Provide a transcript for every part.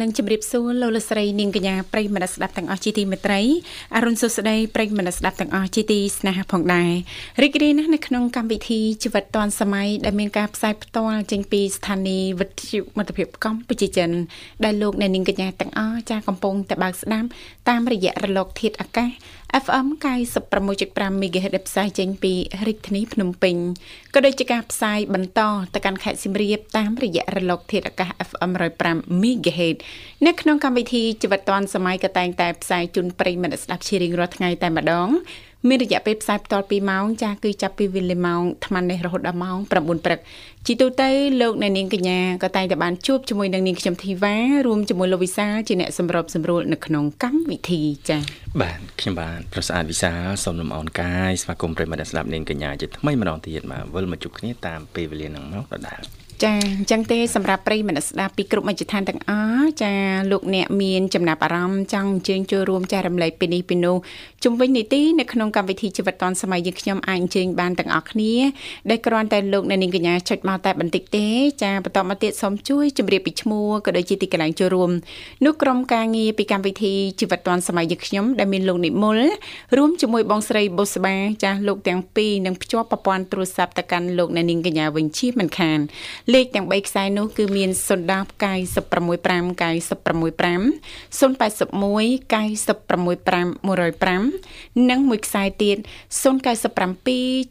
នឹងជម្រាបសួរលោកលស្រីនាងកញ្ញាប្រិយមិត្តស្ដាប់ទាំងអស់ជាទីមេត្រីអរុនសុស្ដីប្រិយមិត្តស្ដាប់ទាំងអស់ជាទីស្នេហាផងដែររីករាយណាស់នៅក្នុងកម្មវិធីជីវិតឌွန်សម័យដែលមានការផ្សាយផ្ទាល់ចេញពីស្ថានីយ៍វិទ្យុមិត្តភាពកម្ពុជាចិនដែលលោកអ្នកនាងកញ្ញាទាំងអស់ចាកំពុងតែបើកស្ដាប់តាមរយៈរលកធាតុអាកាស FM 96.5 MHz ដែលផ្សាយចេញពីរាជធានីភ្នំពេញក៏ដូចជាការផ្សាយបន្តទៅកាន់ខេត្តសៀមរាបតាមរយៈរលក ធាតុអាកាស FM 105 MHz នៅក្នុងកម្មវិធីជីវិតឌွန်សម័យក៏តែងតែផ្សាយជូនប្រិយមិត្តស្ដាប់ជារៀងរាល់ថ្ងៃតែម្ដង មានរយៈពេលផ្សាយផ្ទាល់2ម៉ោងចាស់គឺចាប់ពីវេលាម៉ោង8:00នេះរហូតដល់ម៉ោង9ព្រឹកជីទូទៅលោកអ្នកនាងកញ្ញាក៏តែងតែបានជួបជាមួយនឹងនាងខ្ញុំធីវ៉ារួមជាមួយលោកវិសាលជាអ្នកសម្របសម្រួលនៅក្នុងកម្មវិធីចា៎បាទខ្ញុំបាទប្រសាទវិសាលសូមលំអរកាយស្វាគមន៍ប្រិយមិត្តស្ដាប់នាងកញ្ញាជាថ្មីម្ដងទៀតមកវិលមកជួបគ្នាតាមពេលវេលានឹងមកដដែល ចាអញ្ចឹងទេសម្រាប់ប្រិយមិត្តស្ដាប់ពីគ្រប់មជ្ឈដ្ឋានទាំងអស់ចាលោកអ្នកមានចំណាប់អារម្មណ៍ចង់អញ្ជើញចូលរួមចែករំលែកពីនេះពីនោះជុំវិញនីតិនៅក្នុងកម្មវិធីជីវិតឌွန်សម័យយើងខ្ញុំអាចអញ្ជើញបានទាំងអស់គ្នាដែលគ្រាន់តែលោកអ្នកនាងកញ្ញាចុចមកតែបន្តិចទេចាបន្តមកទៀតសូមជួយជម្រាបពីឈ្មោះក៏ដូចជាទីកន្លែងចូលរួមនោះក្រុមការងារពីកម្មវិធីជីវិតឌွန်សម័យយើងខ្ញុំដែលមានលោកនិមលរួមជាមួយបងស្រីបុស្បាចាលោកទាំងពីរនឹងភ្ជាប់ប្រព័ន្ធទូរស័ព្ទទៅកាន់លោកអ្នកនាងកញ្ញាវិញជាមិនខានលេខទាំង3ខ្សែនោះគឺមាន010 965 965 081 965 105និងមួយខ្សែទៀត097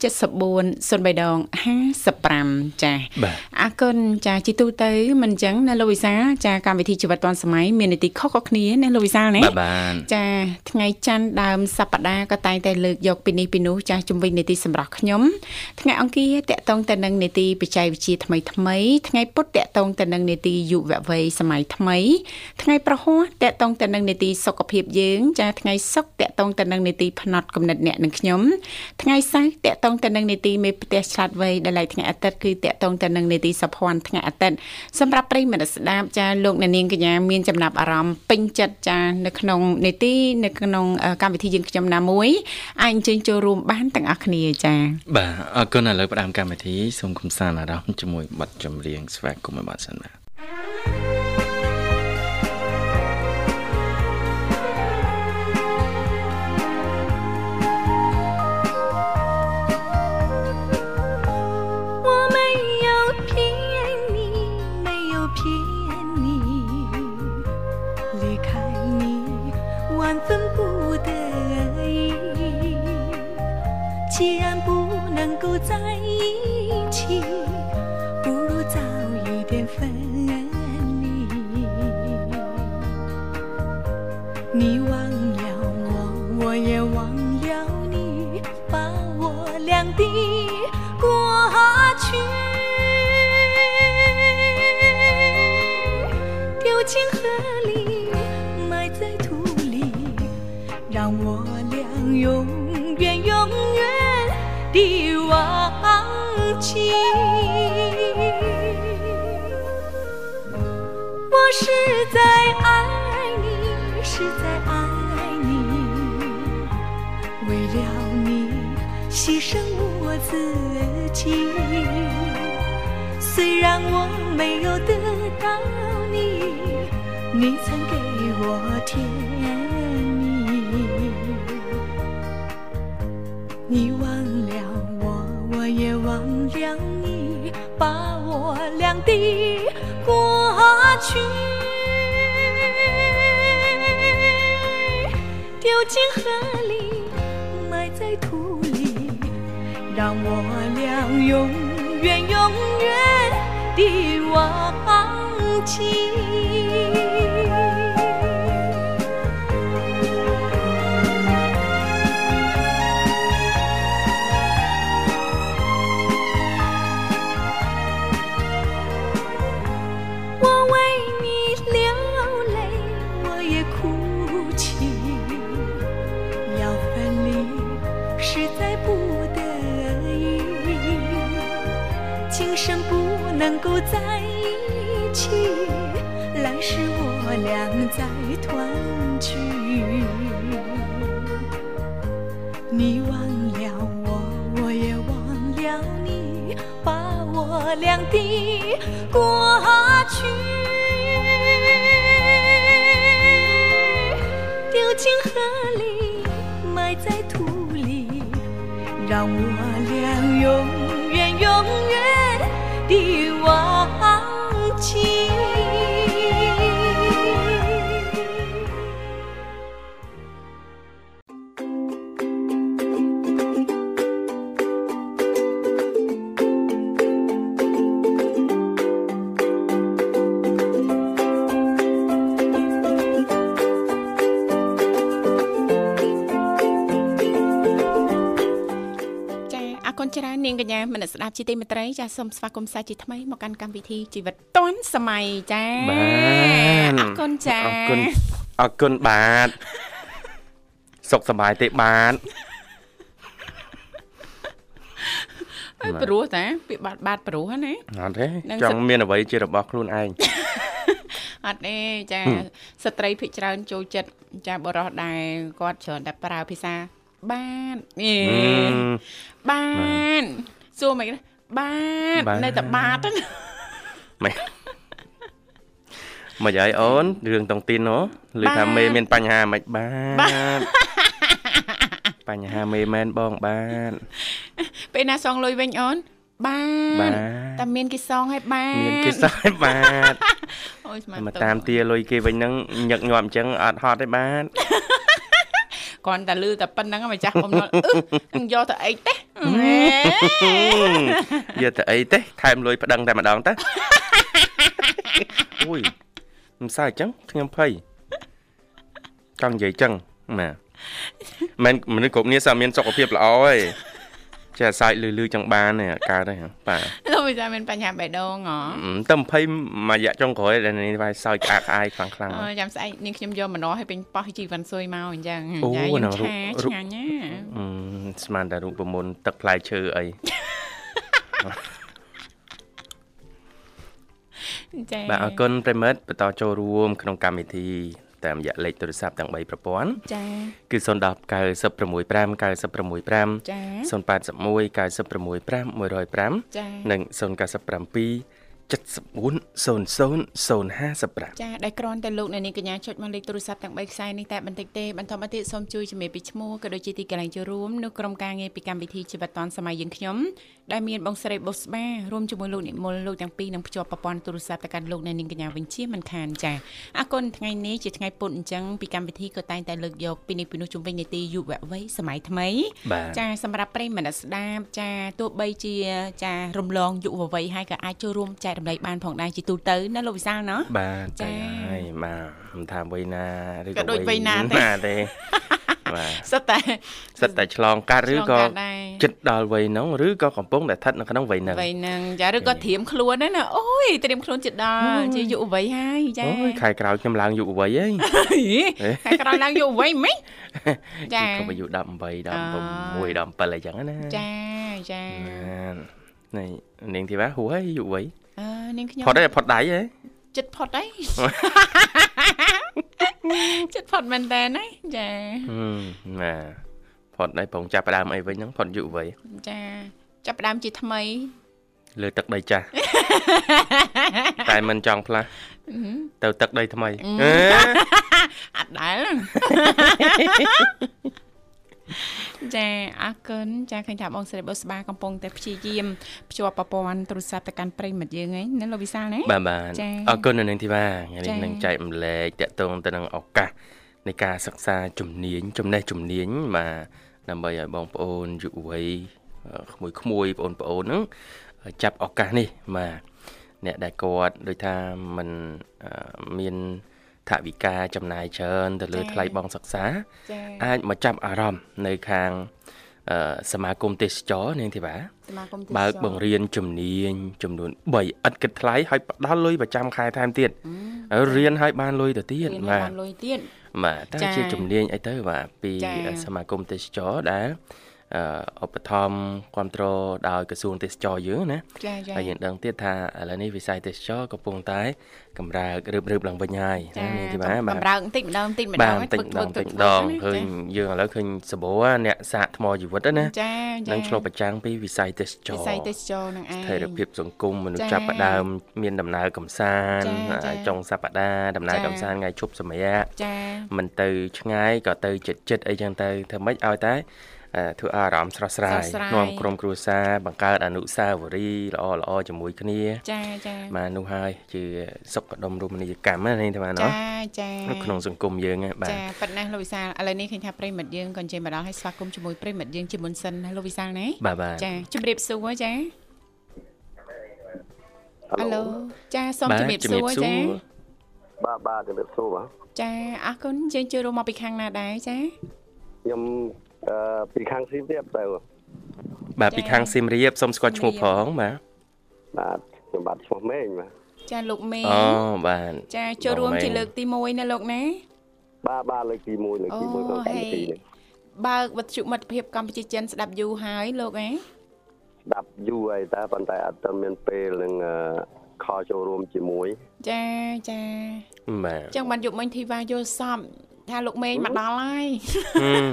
74 03ដង55ចាអរគុណចាជីទូទៅមិនអញ្ចឹងណាលោកវិសាចាកម្មវិធីជីវិតឌွန်សម័យមាននីតិខុសៗគ្នាណាលោកវិសាណាចាថ្ងៃច័ន្ទដើមសប្តាហ៍ក៏តែងតែលើកយកពីនេះពីនោះចាជំវិញនីតិសម្រាប់ខ្ញុំថ្ងៃអង្គារតកតងទៅនឹងនីតិបច្ចេកវិទ្យាថ្មីថ្មីថ្ងៃពុធតកតងទៅនឹងនេតិយុវវ័យសម័យថ្មី ថ្ងៃប្រហ័សតកតងទៅនឹងនេតិសុខភាពយើងចាថ្ងៃសុក្រតកតងទៅនឹងនេតិផ្នែកកំណត់អ្នកនិងខ្ញុំថ្ងៃសៅរ៍តកតងទៅនឹងនេតិមេផ្ទះឆ្លាតវៃដែលឡៃថ្ងៃអាទិត្យគឺតកតងទៅនឹងនេតិសុភ័ណ្ឌថ្ងៃអាទិត្យសម្រាប់ប្រិយមិត្តស្ដាប់ចាលោកអ្នកនាងកញ្ញាមានចំណាប់អារម្មណ៍ពេញចិត្តចានៅក្នុងនេតិនៅក្នុងកម្មវិធីយើងខ្ញុំណាមួយអាចអញ្ជើញចូលរួមបានទាំងអស់គ្នាចាបាទអរគុណឥឡូវផ្ដើមកម្មវិធីសូមគំសាន្តអារម្មណ៍ជាមួយបទចម្រៀងស្វាគមន៍ឲ្យបានសិនបាទ 你我没有得到你，你曾给我甜蜜。你忘了我，我也忘了你，把我俩的。过去丢进河里，埋在土里，让我俩永远永的忘记。 ញ្ញាមនស្សស្ដាប់ជាទីមេត្រីចាសូមស្វាគមន៍សាជាថ្មីមកកាន់កម្មវិធីជីវិតឌွန်សម័យចាបាទអរគុណចាអរគុណអរគុណបាទសុខសប្បាយទេបាទអើយព្រោះតាពាក្យបាត់បាត់ព្រោះណាអត់ទេនឹងចសិង់តមានអ្វីជារបស់ខ្លួនឯងអត់ទេចាស្ត្រីភិកច្រើនចូលចិត្តចាបរោះដែរគាត់ច្រើនតែប្រើភាសាបាននេះបាន សួរមិនបានបាននៅតែបាទហ្នឹងមិនមិនអីអូនរឿងតុងទីនហ៎ឬថាមេមានបញ្ហាមិនបាទបញ្ហាមេមែនបងបាទពេលណាសងលុយវិញអូនបាបាទនតែមានគេសងឲ្យបានមានគេសោះបាទអូយស្មានមកតាមទាលុយគេវិញហ្នឹងញឹកញាប់អញ្ចឹងអត់ហត់ទេបាទ គ្រាន់តែលឺតែប៉ុណ្្នឹងម្ចាស់បំណុលអឺនឹងយកទៅអីទេហេយកទៅអីទេថែមលុយប្តឹងតែម្ដងតើអូយមិនសើចអញ្ចឹងខ្ញុំភ័យចង់និយាយអញ្ចឹងណាមិនមនុស្សគ្រប់គ្នាសើមានសុខភាពល្អឯង ចេះសើចលឺលឺចឹងបានទេកើតទេបាទលោកវិសាមានបញ្ហាបេះដូងហ៎អឺតែ20មួយរយៈចុងក្រោយដែលនេះវាសើចក្អាកក្អាយខ្លាំងខ្លាំងអឺចាំស្អែកនាងខ្ញុំយកម្នាស់ឲ្យពេញប៉ោះជីវ៉ាន់ស៊ុយមកអញ្ចឹងអូចាហ្នឹងខ្ញុំរូបឆាឆ្ងាញ់ណាអឺស្មានតែរូបមន្តទឹកផ្លែឈើអីចាបាទអរគុណប្រិមិត្តបន្តចូលរួមក្នុងកម្មវិធី តាមរយៈលេខទូរស័ព្ទទាំង3ប្រព័ន្ធចាគឺ010 965 965ចា081 965 105ចានិង097 7400055ចាដែលគ្រាន់តែលោកអ្នកនាងកញ្ញាចុចមកលេខទូរស័ព្ទទាំង3ខ្សែនេះតែបន្តិចទេបន្តមកទៀតសូមជួយជំរាបពីឈ្មោះក៏ដូចជាទីកន្លែងចូលរួមនៅក្រុមការងារពីកម្មវិធីជីវិតឌွန်សម័យយើងខ្ញុំដែលមានបងស្រីបុស្បារួមជាមួយលោកនិមលលោកទាំងពីរនឹងភ្ជាប់ប្រព័ន្ធទូរស័ព្ទទៅកាន់លោកអ្នកនាងកញ្ញាវិញជាមិនខានចាអរគុណថ្ងៃនេះជាថ្ងៃពុធអញ្ចឹងពីកម្មវិធីក៏តែងតែលើកយកពីនេះពីនោះជុំវិញនីតិយុវវ័យសម័យថ្មីបាទចាសម្រាប់ប្រិយមិត្តអ្នកស្ដាប់ចាទោះបីជាចារំលងយុវវ័យហើយក៏អាចចូលរួមចែករំលែកបានផងដែរជាទូទៅណាលោកវិសាលណាបាទចាចាហើយបាទមិនថាវ័យណាឬក៏ដូចវ័យណាទេណាទេ បាទសិតតែសិតតែឆ្លងកាត់ឬក៏ឆ្លងកាត់ដែរចិត្តដល់វ័យហ្នឹងឬក៏កំពុងតែស្ថិតនៅក្នុងវ័យហ្នឹងវ័យហ្នឹងចាឬក៏ត្រៀមខ្លួនហ្នឹងណាអូយត្រៀមខ្លួនចិត្តដល់ជាយុវវ័យហើយចាអូយខែក្រោយខ្ញុំឡើងយុវវ័យហីខាងក្រោយឡើងយុវវ័យមិនចាខ្ញុំអាយុ18 16 17អីចឹងណាចាចាបាននេះនាងធីវ៉ាហួរហើយយុវវ័យអឺនាងខ្ញុំផុតហើយផុតដៃហ៎ចិត្តផុតហើយ ចិត្តផុតមែនតើណាចាហឹមណាផុតដៃប្រងចាប់ផ្ដើមអីវិញហ្នឹងផុតយុវវ័យចាចាប់ផ្ដើមជាថ្មី លើទឹកដីចាស់តែមិនចង់ផ្លាស់ទៅទឹកដីថ្មីអេអត់ដែល ចាអរគុណចាឃើញថាបងស្រីបុស្បាកំពុងតែព្យាយាមភ្ជាប់ប្រព័ន្ធទូរស័ព្ទទៅកាន់ប្រិយមិត្តយើងហ្នឹងណាលោកវិសាលណាបាទបាទចា៎អរគុណនៅនឹងធីវ៉ាថ្ងៃចា៎នេះនឹងចែកម្លែកតកតងទៅនឹងឱកាសនៃការសិក្សាជំនាញចំណេះជំនាញបាទដើម្បីឲ្យបងប្អូនយុវវ័យអឺក្មួយៗបងប្អូនហ្នឹងចាប់ឱកាសនេះបាទអ្នកដែលគាត់ដូចថាមិនអឺមាន ថវិកាចំណាយច្រើនទៅលើថ្លៃបង់សិក្សាចាអាចមកចាប់អារម្មណ៍នៅខាងអឺសមាគមទេសចរនាងធីវ៉ាសមាគមទេសបើកចរបង្រៀនជំនាញចំនួន3ឥតគិតថ្លៃហើយផ្ដល់លុយប្រចាំខែថែមទៀតហើយរៀនឲ្យបានលុយទៅទៀតរៀនឲ្យបាទបានលុយទៀតបាទតើចា៎ជាជំនាញអីទៅបាទពីចា៎សមាគមទេសចរដែលអអឺ ឧបត្ថម្ភគ្រប់គ្រងដោយក្រសួងទេសចរយើងណាចាចាហើយយើងដឹងទៀតថាឥឡូវនេះវិស័យទេសចរកំពុងតែកម្រើករើបរើបឡើងវិញហើយណានេះទីបាទបាទបំរើបន្តិចម្ដងបន្តិចម្ដបាទងបន្តិចម្ដងបន្តិចម្ដងឃើញយើងឥឡូវឃើញសបោអ្នកសាកថ្មជីវិតណាចាចានឹងឆ្លុះប្រចាំងពីវិស័យទេសចរវិស័យទេសចរនឹងឯងស្ថិរភាពសង្គមមនុស្សចា៎ចាប់ផ្ដើមមានដំណើរកំសាន្តចា៎ចា៎ចុងសប្តាហ៍ដំណើរចា៎កំសាន្តថ្ងៃជប់សម្រាប់ចាមិនទៅឆ្ងាយក៏ទៅចិត្តចិត្តអីចឹងទៅធ្វើម៉េចឲ្យតែអឺ ធ្វើអារម្មណ៍ស្រស់ស្រាយនាំក្រុមគ្រួសារបង្កើតអនុស្សាវរីយ៍ល្អល្អជាមួយគ្នាចាចាបាទនោះហើយជាសុខដុមរមណីយកម្មណានេះបាទចាចាក្នុងសង្គមយើងបាទចាប៉ុណ្ណាលោកវិសាលឥឡូវនេះឃើញថាប្រិមិត្តយើងក៏ចេញមកដល់ហើយស្វាគមន៍ជាមួយប្រិមិត្តយើងជាមុនសិនណាលោកវិសាលណាបាទចាជម្រាបសួរចាហៅឡូចាសូមជម្រាបសួរចាបាទបាទជម្រាបសួរបាទចាអរគុណយើងជួយរួមមកពីខាងណាដែរចាខ្ញុំ ពីខាងស៊ីរៀបទៅបាទពីខាងសៀមរាបសូមស្គាល់ឈ្មោះផងបាទបាទខ្ញុំបាទឈ្មោះមេងបាទចាលោកមេអូបាទចាចូលរួមបងមេជាលើកទី1ណាលោកណាបាទបាទលើកទី1លើកទី1ក្នុងកម្មវិធីនេះបើកវិទ្យុមិត្តភាពកម្ពុជាចិនស្ដាប់យូរហើយលោកអេស្ដាប់យូរហើយតែប៉ុន្តែអត់ទាន់មានពេលនឹងអឺខលចូលរួមជាមួយ ចាចាបាទចឹងបានយកមិញធីវ៉ាយល់សពថាលោកមេងមកដល់ហើយហឹម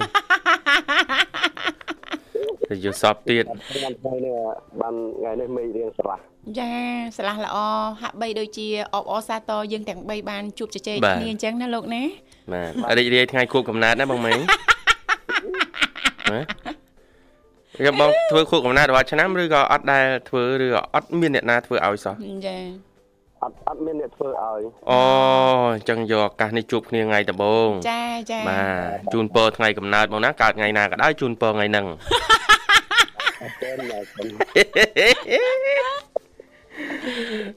ទៅយកសពទៀតខ្ញុំថ្ងៃនេះបានថ្ងៃនេះមេរៀងស្រះចាឆ្លាស់ល្អហាក់បីដូចជាអបអរសាទរយើងទាំង3បានជួបជជែកគ្នាអញ្ចឹងណាលោកណាបាទរីករាយថ្ងៃខួបកំណើតណាបងមេងហ៎យកបងធ្វើខួបកំណើតរាល់ឆ្នាំឬក៏អត់ដែលធ្វើឬក៏អត់មានអ្នកណាធ្វើឲ្យសោះចា អត់អត់មានអ្នកធ្វើឲ្យអូអញ្ចឹងយកឱកាសនេះជួបគ្នាថ្ងៃដំបូងចាចាបាទជូនពរថ្ងៃកំណើតបងណាកើតថ្ងៃណាក៏ដោយជូនពរថ្ងៃហ្នឹងអត់ទេណាខ្ញុំ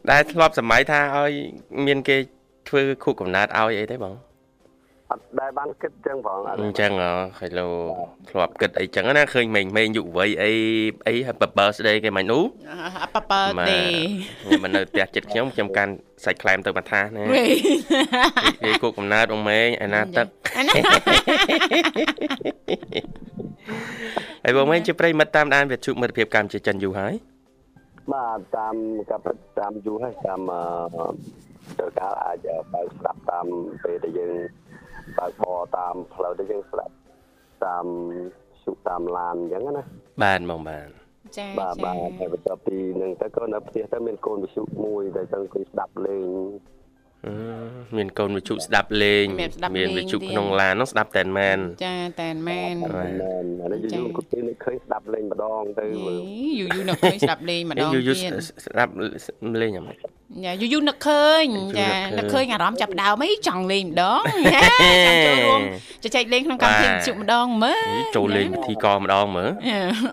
ដែលធ្លាប់សម័យថាឲ្យមានគេធ្វើខួបកំណើតឲ្យអីទេបងអ ត់ដែលបានគិតចឹងផងអត់អញ្ចឹងហ៎ខៃឡូធ្លាប់គិតអីចឹងណាឃើញមេងមេងយុវវ័យអីអី Happy birthday គេមិននោះអប៉ប៉ទេខ្ញុំមិននៅផ្ទះចិត្តខ្ញុំខ្ញុំកាន់សាច់ខ្លែមទៅបន្ថាណាវេគេគូកំណើតបងមេងឯណាទឹកអាណាហើយបងមេងជាប្រិយមិត្តតាមដានវិទ្យុមិត្តភាពកម្ពុជាចិនយូរហើយបាទតាមកាប់តាមយូរហើយតាមអឺទៅកាលអាចបើកស្ដាប់តាមពេលដែលយើង បើកបរតាមផ្លូវដែលយើងស្ដាប់តាមសុខតាមឡានអញ្ចឹងណាបាទបងបាទចាបាទចាបាទតែបន្ទាប់ពីនឹងទៅក៏នៅផ្ទះទៅមានកូនវិសុមួយដែលចង់គិស្ដាប់លេងអឺ មានកូនវិទ្យុស្ដាប់លេងមានវិទ្យុក្នុងឡាននោះស្ដាប់តែនមែនចាតែនមែនមែនអានេះយូរៗគាត់ពេលនេះឃើញស្ដាប់លេងម្ដងទៅមើលយូរយូរនឹកឃើញស្ដាប់លេងម្ដងយូរយូរទៀតស្ដាប់លេងយ៉ាងម៉េចចាយូរយូរនឹកឃើញយូរចានឹនឹកកឃើឃើញញអារម្មណ៍ចាប់ដើមអីចង់លេងម្ដងចាចង់ចូលរួមជជែកលេងក្នុងកម្មវិធីជប់ម្ដងមើលចូលលេងពិធីកម្ដងមើល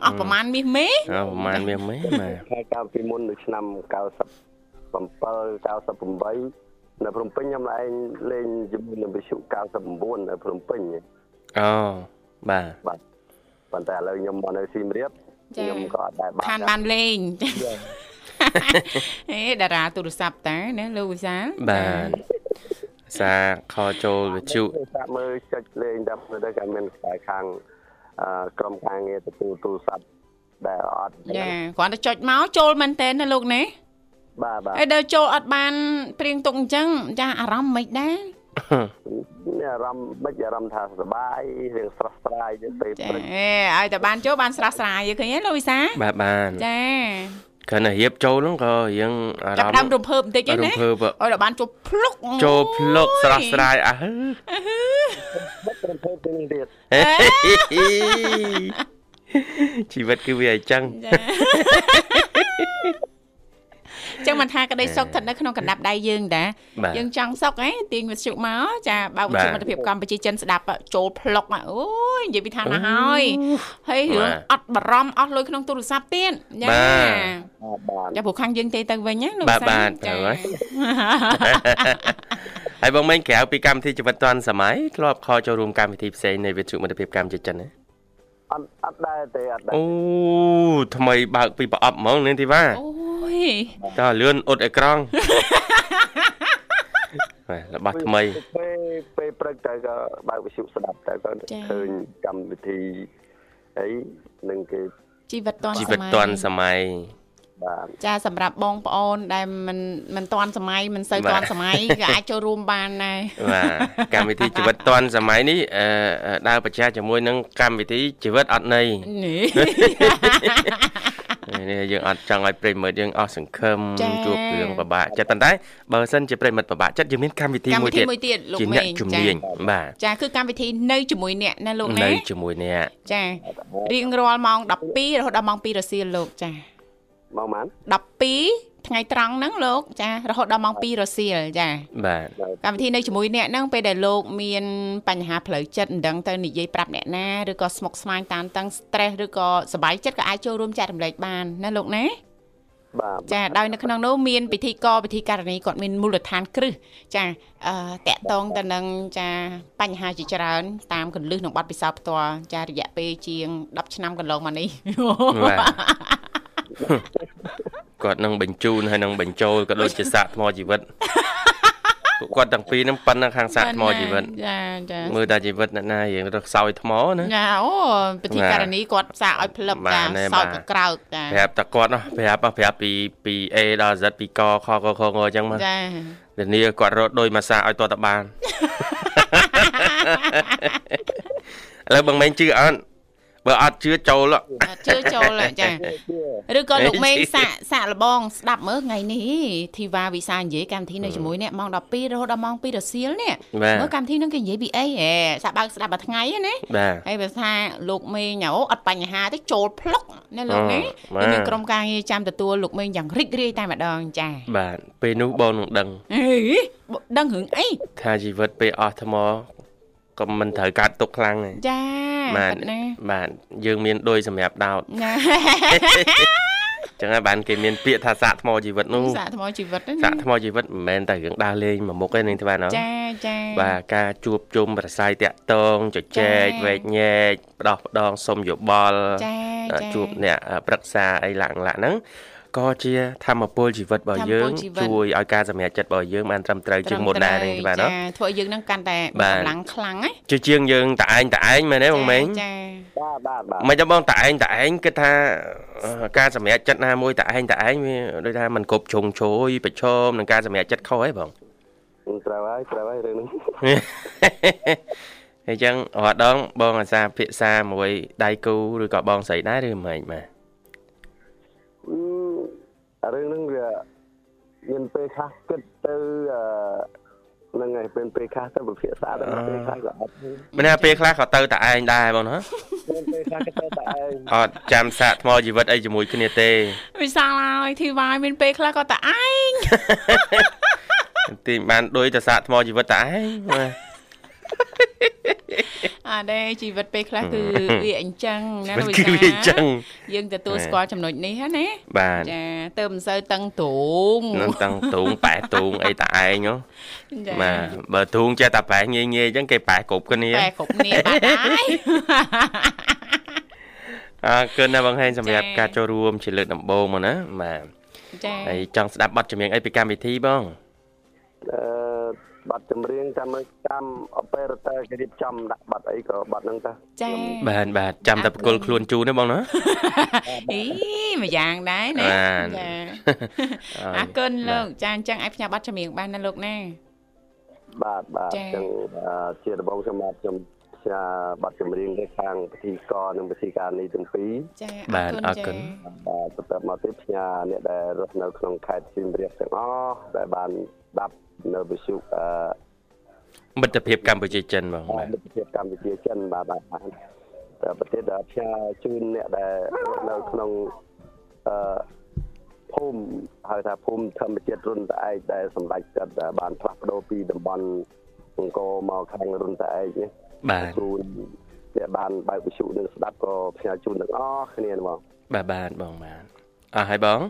អស់ប្រហែលមាសមេអើប្រហែលមានមេបាទហើយកាលពីមុននៅឆ្នាំ97 98 នៅភ្នំពេញខ្ញុំឯងលេងជាមួយនឹងវិសុ99នៅភ្នំពេញអូបាទបាទប៉ុន្តែឥឡូវខ្ញុំមកនៅសៀមរាបខ្ញុំក៏អត់ដែរបានខានបានលេងហេតារាទូរស័ព្ទតាណាលោកវិសាលបាទសាខចូលវិទ្យុសាក់មើលចុចលេងតែទៅក៏មានខ្សែខាងអឺក្រុមការងារទទួលទូរស័ព្ទដែលអត់ចាគ្រាន់តែចុចមកចូលមែនតើណាលោកណា បាទបាទហើយដល់ចូលអត់បានព្រៀងទុកអញ្ចឹងចាអារម្មណ៍មិនដែរមានអារម្មណ៍មិនអារម្មណ៍ថាសប្បាយរឿងស្រស់ស្រាយទៅពេលចាព្រឹកអេឲ្យតែបានចូលបានស្រស់ស្រាយឃើញទេលោកវិសាបាទបានចាគ្រាន់តែរៀបចូលហ្នឹងក៏រៀងអារចាប់ម្មណ៍ដើមរំភើបបន្តិចទេរំណាភើបឲ្យដល់បានចូលភ្លុកចូលភ្លុកស្រស់ស្រាយអើបាត់ប្រភេទទៅនឹងទៀតជីវិតគឺវាអញ្ចឹងចា ចឹងមិនថាក្តីសុខស្ថិតនៅក្នុងកណ្ដាប់ដៃយើងតាបាទយើងចង់សុខហ៎ទាញវិទ្យុមកចាបើកវិទ្យុបាទមិត្តភាពកម្ពុជាចិនស្ដាប់ចូលភ្លុកអូយនិយាយពីថាណាហើយហើយរឿងបាទអត់បារម្ភអស់លុយក្នុងទូរស័ព្ទទៀតចាបាទបាទចាព្រោះខាងយើងទេទៅវិញណាលោកបាទសាបាទត្រូវហើយហើយបងមិញក្រៅពីកម្មវិធីជីវិតឌွန်សម័យធ្លាប់ខលចូលរួមកម្មវិធីផ្សេងនៃវិទ្យុមិត្តភាពកម្ពុជាចិនណា អត់អត់ដែរទេអត់ដែរអូថ្មីបើកពីប្រអប់ហ្មងនាងធីវ៉ាអូយតើលឿនអ៊ុតអេក្រង់បាទរបស់ថ្មីពេលពេលព្រឹកទៅក៏បើកវិសុស្ដាប់ទៅក៏ឃើញកម្មវិធីអីនឹងគេជីវិតទាន់ជីសវិតម័យទាន់សម័យ បាទចាសម្រាប់បងប្អូនដែលមិនមិនទាន់សម័យមិនសូវបាទទាន់សម័យក៏អាចចូលរួមបានដែរបាទកម្មវិធីជីវិតទាន់សម័យនេះអឺអឺដើរប្រឆាំងជាមួយនឹងកម្មវិធីជីវិតអត់ន័យនេះនេះយើងអត់ចង់ឲ្យប្រិមិត្តយើងអស់សង្ឃឹមចា៎ជួបរឿងពិបាកចិត្តប៉ុន្តែបើសិនជាប្រិមិត្តពិបាកចិត្តយើងមានកម្មវិធីកម្មមួយវិធីទៀតមួយទៀតលោកជាមេអ្នកងជំចានាញបាទចាគឺកម្មវិធីនៅជាមួយអ្នកណាលោកនៅណាជាមួយអ្នកចារៀងរាល់ម៉ោង12រហូតដល់ម៉ោង2រសៀលលោកចា មកម៉ាន12ថ្ងៃត្រង់ហ្នឹងលោក ចារហូតដល់ម៉ោង2រសៀលចាបាទកម្មវិធីនៅជាមួយអ្នកហ្នឹងពេលដែលលោកមានបញ្ហាផ្លូវចិត្តមិនដឹងទៅនិយាយប្រាប់អ្នកណាឬក៏ស្មុគស្មាញតានតឹង stress ឬក៏សប្បាយចិត្តក៏អាចចូលរួមចែករំលែកបានណាលោកណាបាទចាដោយនៅក្នុងនោះមានពិធីករពិធីករណីគាត់មានមូលដ្ឋានគ្រឹះចាអឺតកតងទៅនឹងចាបញ្ហាជាច្រើនតាមកលឹះក្នុងបទពិសោធន៍ផ្ទាល់ចារយៈពេលជាង10ឆ្នាំកន្លងមកនេះបាទ គាត់នឹងបញ្ជូនហើយនឹងបញ្ចូលក៏ដូចជាសាកថ្មជីវិតពួកគាត់ទាំងពីរហ្នឹងប៉ុណ្ណឹងខាងសាកថ្មជីវិតចាចាមើលតែជីវិតអ្នកណារៀងរកខ្សោយថ្មណាចាអូពិធីករណីគាត់សាកឲ្យផ្លឹបបាទចាណែសោតបាទក៏ក្រោកចាប្រាប់តែគាត់ណាប្រាប់ប្រាប់ពីពី A ដល់ Z ពីកខកខងអញ្ចឹងមកចាធានាគាត់រត់ដោយមួយសាឲ្យតតបានឥឡូវបងមែងជឿអត់ បើអត់ជឿចូលហ៎អត់ជឿចូលហ៎ចាឬក៏លោកមេងសាកសាកលបងស្ដាប់មើលថ្ងៃនេះធីវ៉ាវិសានិយាយកម្មវិធីនៅជាមួយអ្នកម៉ោង12រហូតដល់ម៉ោង2រសៀលនេះបាទមើលកម្មវិធីហ្នឹងគេនិយាយពីអីហ៎សាកបើកស្ដាប់មួយថ្ងៃហ្នឹងណាបាទហើយបើថាលោកមេងអូអត់បញ្ហាទេចូលផ្លុកណាលោកណាបាទគឺមានក្រុមការងារចាំទទួលលោកមេងយ៉ាងរីករាយតែម្ដងចាបាទពេលនោះបងនឹងដឹងអេដឹងរឿងអីថាជីវិតពេលអស់ថ្ម ក៏មិនត្រូវកាត់ទុកខ្លាំងទេចាបាទប៉ិតណាបាទយើងមានដូចសម្រាប់ដោតណាចឹងហើយបានគេមានពាក្យថាសាកថ្មជីវិតនោះសាកថ្មជីវិតហ្នឹងសាកថ្មជីវិតមិនមែនតែរឿងដើរលេងមួយមុខទេនឹងទេបាទណ៎ចាចាបាទការជួបជុំប្រស័យតាក់តងជជែកចាវែកញែកផ្ដោះផ្ដងសុំយោបល់ចាចាជួបអ្នកប្រឹក្សាអីឡាក់ឡាក់ហ្នឹង ក៏ជាធម្មពលជីវិតរបស់យើងធម្មពលជីវិតជួយឲ្យការសម្រេចចិត្តរបស់យើងបានត្រឹមត្រូវជាងមុនដែរនេះបាទណ៎ចាធ្វើឲ្យយើងនឹងកាន់តែបាទកម្លាំងខ្លាំងណាជាជាងយើងតឯងតឯងមែនទេបងម៉េងចាបាទបាទបាទមិនចាំបងតឯងតឯងគិតថាអឺការសម្រេចចិត្តណាមួយតឯងតឯងវាដូចថាมันគ្រប់ជ្រុងជ្រោយប្រឈមនឹងការសម្រេចចិត្តខុសហ៎បងត្រូវហើយត្រូវហើយរឿងហ្នឹងអញ្ចឹងរាល់ដងបងអាសាភិក្សាមួយដៃគូឬក៏បងស្រីដែរឬមិនបាទអឺ រឿងហ្នឹងវាមានពេលខ្លះគិតទៅអឺហ្នឹងហើយពេលពេលខ្លះទៅវិភាសាទៅពេលខ្លះក៏អត់មានមិនថាពេលខ្លះក៏ទៅតឯងដែរបងណាពេលខ្លះក៏ទៅតែឯងអត់ចាំសាកថ្មជីវិតអីជាមួយគ្នាទេវិសាលហើយធីវ៉ាមានពេលខ្លះក៏តែឯងទីបានដូចតែសាកថ្មជីវិតតឯងបាទ អាដែរជីវិតពេលខ្លះគឺវាអញ្ចឹងណាមិនលោកគឺវាអញ្ចឹងយើងទទួលបាទស្គាល់ចំណុចនេះហ្នឹងណាបាទចាទៅមិនសូវតឹងទ្រូងនឹងតាំងទូងប៉ែទូងអីតឯងហ៎ចាបាទបើទូងចេះតែប៉ែងាយងាយអញ្ចឹងគេប៉ែគ្រប់គ្នាតែគ្រប់គ្នាបាត់ហើយអរគុណណាបងហេងសម្រាប់ចា៎ការចូលរួមជាលើកដំបូងមកណាបាទចាហើយចង់ស្ដាប់បទចម្រៀងអីពីកម្មវិធីបងអឺ បាត់ចម្រៀងចាំមើលចាំអប៉េរ៉ាទ័រគេរៀបចំដាក់បាត់អីក៏បាត់ហ្នឹងតាចាបាទបាទចាំតែបកគលខ្លួនជូនទេបងណាអីមួយយ៉ាងដែរណាបាទចាអរគុណលោកចាអញ្ចឹងឲ្យផ្ញើប័ណ្ណចម្រៀងបានណាលោកណាបាទបាទចា៎អញ្ចឹងអឺជាដំបូងខ្ញុំបាទខ្ញុំផ្សាយបាត់ចម្រៀងទៅខាងពិធីករនិងពិធីការនេះទាំងពីរចាបាទអរគុណបាទបន្តមកទៀតផ្ញើអ្នកដែលរស់នៅក្នុងខេត្តសៀមរាបទាំងអស់ដែលបានស្ដាប់ នៅវិទ្យុអឺមិត្តភាពកម្ពុជាចិនបងបាទមិត្តភាពកម្ពុជាចិនបាទបាទបាទតែប្រទេសដែលផ្ញើជូនអ្នកដែលរស់នៅក្នុងអឺភូមិហៅថាភូមិធម្មជាតិរុនត្អែកដែលសម្ដេចគាត់បានផ្លាស់ប្ដូរពីតំបន់អង្គរមកខាងរុនត្អែកនេះបាទជូនអ្នកបានបើកវិទ្យុនឹងស្ដាប់ក៏ផ្ញើជូនទាំងអស់គ្នាហ្មងបាទបាទបងបាទអរហើយបង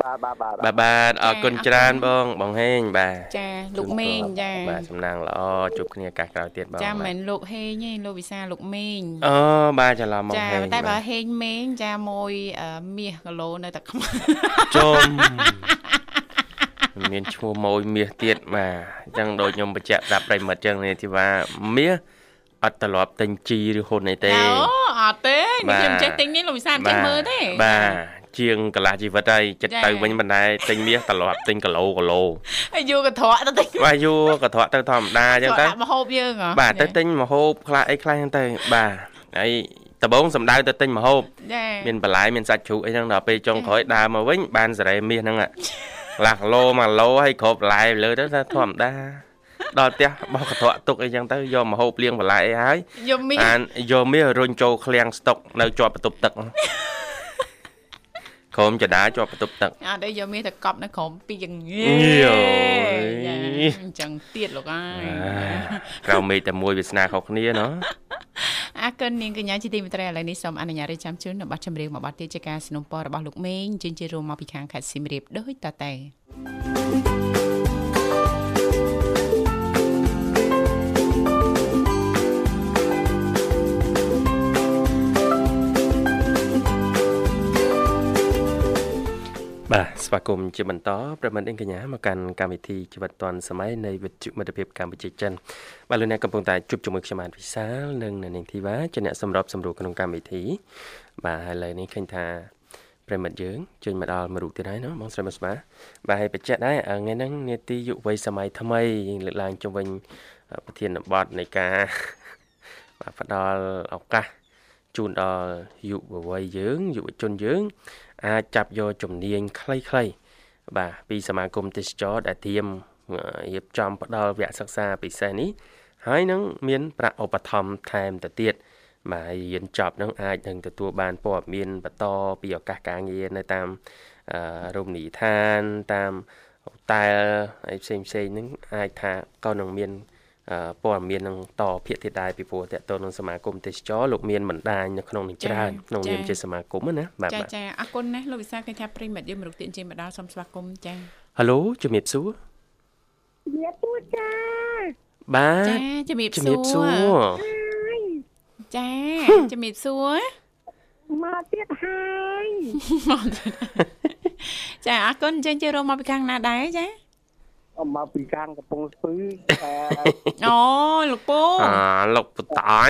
បាទបាទបាទបាទបាទអរគុណច្រើនបងបងហេងបាទចាលោកមេងចាបាទសំណាងល្អជួបគ្នាឱកាសក្រោយទៀតបងចាមិនបាទមែនលោកហេងទេលោកវិសាលលោកមេងអូបាទច្រឡំមកចាហេងតែបើបាទហេងមេងចាមួយអឺមាសគីឡូនៅតែខ្មៅជុំមានឈ្មោះម៉ួយមាសទៀតបាទអញ្ចឹងដូចខ្ញុំបញ្ជាក់ប្រាប់ប្រិមិត្តអញ្ចឹងនេះទីថាមាសអត់ត្រឡប់ទិញជីឬហ៊ុនអីទេអូអត់ទេបាទខ្ញុំចេះទិញនេះលោកវិសាលចេះមើលទេបាទ ជាងកន្លះជីវិតហើយចិត្តចា៎ទៅវិញមិនដែរទិញមាសត្រឡប់ទិញគីឡូគីឡូហើយយូរក៏ត្រក់ទៅទិញបាទយូរក៏ត្រកទៅធម្មតាអញ្ចឹងត្រទៅក់ដាក់មហូបយើងហ៎បាទទៅទិញម្ហូបខ្លះអីខ្លះហ្នឹងទៅបាទហើយដំបងសំដៅទៅទិញម្ហូបចាមានបន្លែមានសាច់ជ្រូកអីហ្នឹងដល់ពេលចុងក្រោយដើរមកវិញបានសារ៉េមាសហ្នឹងកន្លះគីឡូ1គីឡូហើយគ្រប់បន្លែលើទៅថាធម្មតាដល់ផ្ទះបោះកត្រកទុកអីចឹងទៅយកម្ហូបលៀងបន្លែអីហើយយំមីបានយកមាសរុញចូលឃ្លាំងស្តុកនៅជាប់បន្ទប់ទឹក ក្រុមចដាជាប់បន្ទប់ទឹក អត់ទេយកមានតែកប់នៅក្រោមពីយ៉ាងងា ញ៉ូ ចាអញ្ចឹងទៀតលោកអើយ ក្រៅមេឃតែមួយវាសនាខុសគ្នាណោះ អរគុណនាងកញ្ញាជាទីមេត្រីឥឡូវនេះសូមអនុញ្ញាតរៀបចំជូននៅប័ណ្ណចម្រៀងមួយប័ណ្ណទៀតជាការสนับสนุนរបស់លោកមេងជិញ្ជិរួមមកពីខាងខេត្តសៀមរាបដូចតទៅ បាទស្វាគមន៍ជាបន្តប្រិមត្តអីកញ្ញាមកកាន់កម្មវិធីជីវិតឌွန်សម័យនៃវិទ្យុមិត្តភាពកម្ពុជាចិនបាទលោកអ្នកកំពុងតែជួបជាមួយខ្ញុំអានវិសាលនិងអ្នកនាងធីវ៉ាជាអ្នកសម្របសម្រួលក្នុងកម្មវិធីបាទហើយឥឡូវនេះឃើញថាប្រិមត្តយើងចេញមកដល់មួយរូបទៀតហើយណាបងស្រីមកស្មាបាទហើយបញ្ជាក់ដែរថ្ងៃហ្នឹងនេតិយុវ័យសម័យថ្មីយើងលើកឡើងជុំវិញប្រធានបទនៃការបាទផ្ដល់ឱកាសជូនដល់យុវវ័យយើងយុវជនយើង អាចចាប់យកជំនាញខ្លីៗបាទពីសមាគមទេសចរដែលធៀមរៀបចំផ្ដល់វគ្គសិក្សាពិសេសនេះហើយនឹងមានប្រាក់ឧបត្ថម្ភថែមទៅទៀតបាទហើយរៀនចប់នឹងអាចនឹងទទួលបានព័ត៌មានបន្តពីឱកាសការងារនៅតាមអឺរមណីយដ្ឋានតាមហូតែលហើយផ្សេងផ្សេងៗហ្នឹងអាចថាក៏នឹងមានអឺ ព័ត៌មាននឹងតភាគទៀតដែរពីព្រោះតើតើនឹងសមាគមទេសចរលោកមានបណ្ដាញនៅក្នុងនឹងច្រើនក្នុងនាមជាសមាគមណាបាទចាបាទចាអរគុណណាស់លោកវិសាលឃើញថាប្រិមិត្តយើងមរុកទៀតជិញ្មកដល់សូមស្វាគមន៍ចាហៅជំរាបសួរវាទួចាបាទចាជំរាបជំសួរាបសួររចាជំរាបសួរមកទៀតហើយចាអរគុណចេញជិះរួមមកពីខាងណាដែរចាអ មមកពីខាងកំពង់ស្ពឺអឺអូលោកពូអាលោកពតៃ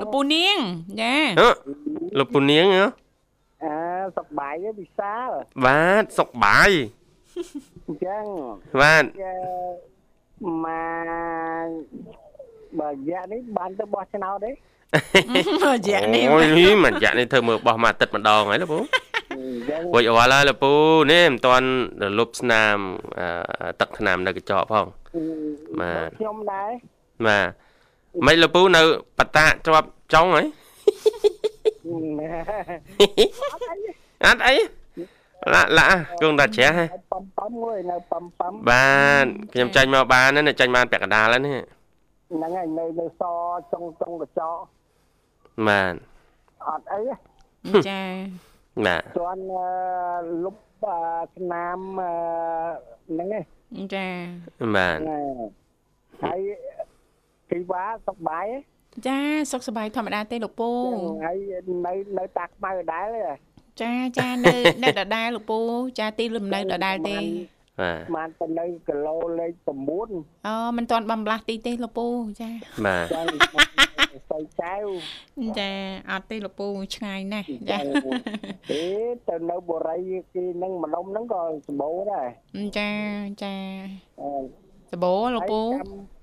លោកពូនាងចាហ៎លោកពូនាងហ៎អើសុខបាយទេវិសាលបាទសុកបាយអញ្ចឹងបាទអឺមកបើរយៈនេះបានទៅបោះឆ្នោតទេរយៈនេះអូយមិនយ៉ាក់នេះធ្វើមើលបោះមួយអាទិត្យម្ដងហើយលោកពូអញ្ចឹង រួចអល់ហើយលោកពូនេះមិនទាន់រលប់ស្នាមអឺទឹកថ្នាំនៅកញ្ចក់ផងបាទខ្ញុំដែរបាទមិនលោកពូនៅបតាក់ជាប់ចុងហើយអត់អីឡាក់ឡាក់គង់តែជ្រះហ៎ប៉ំប៉ំមួយនៅប៉ំប៉ំបាទខ្ញុំចាញ់មកបានណាចាញ់បានពាក់កណ្ដាលហើយនេះហ្នឹងហើយនៅនៅសចុងចុងកញ្ចក់បាទអត់អីទេចា បាទទាន់អឺលុបអឺឆ្នាំអឺហ្នឹងឯងចាបាទណែហើយគីវ៉ាសុខបាយទេចាសុខសប្បាយធម្មតាទេលោកពូហើយនៅនៅតាខ្មៅដដែលទេចាចានៅនៅដដែលលោកពូចាទីលំនៅដដែលទេ បាទបានទៅនៅគីឡូលេខ9អូមិនទាន់បំលាស់ទីទេលោកពូចាបាទចាសៃចៅចាអត់ទេលោកពូឆ្ងាយណាស់ចាទេទៅនៅបរិយាគេនឹងម្ដុំហ្នឹងក៏សម្បូរដែរចាចាអឺសបោលោកពូហើយ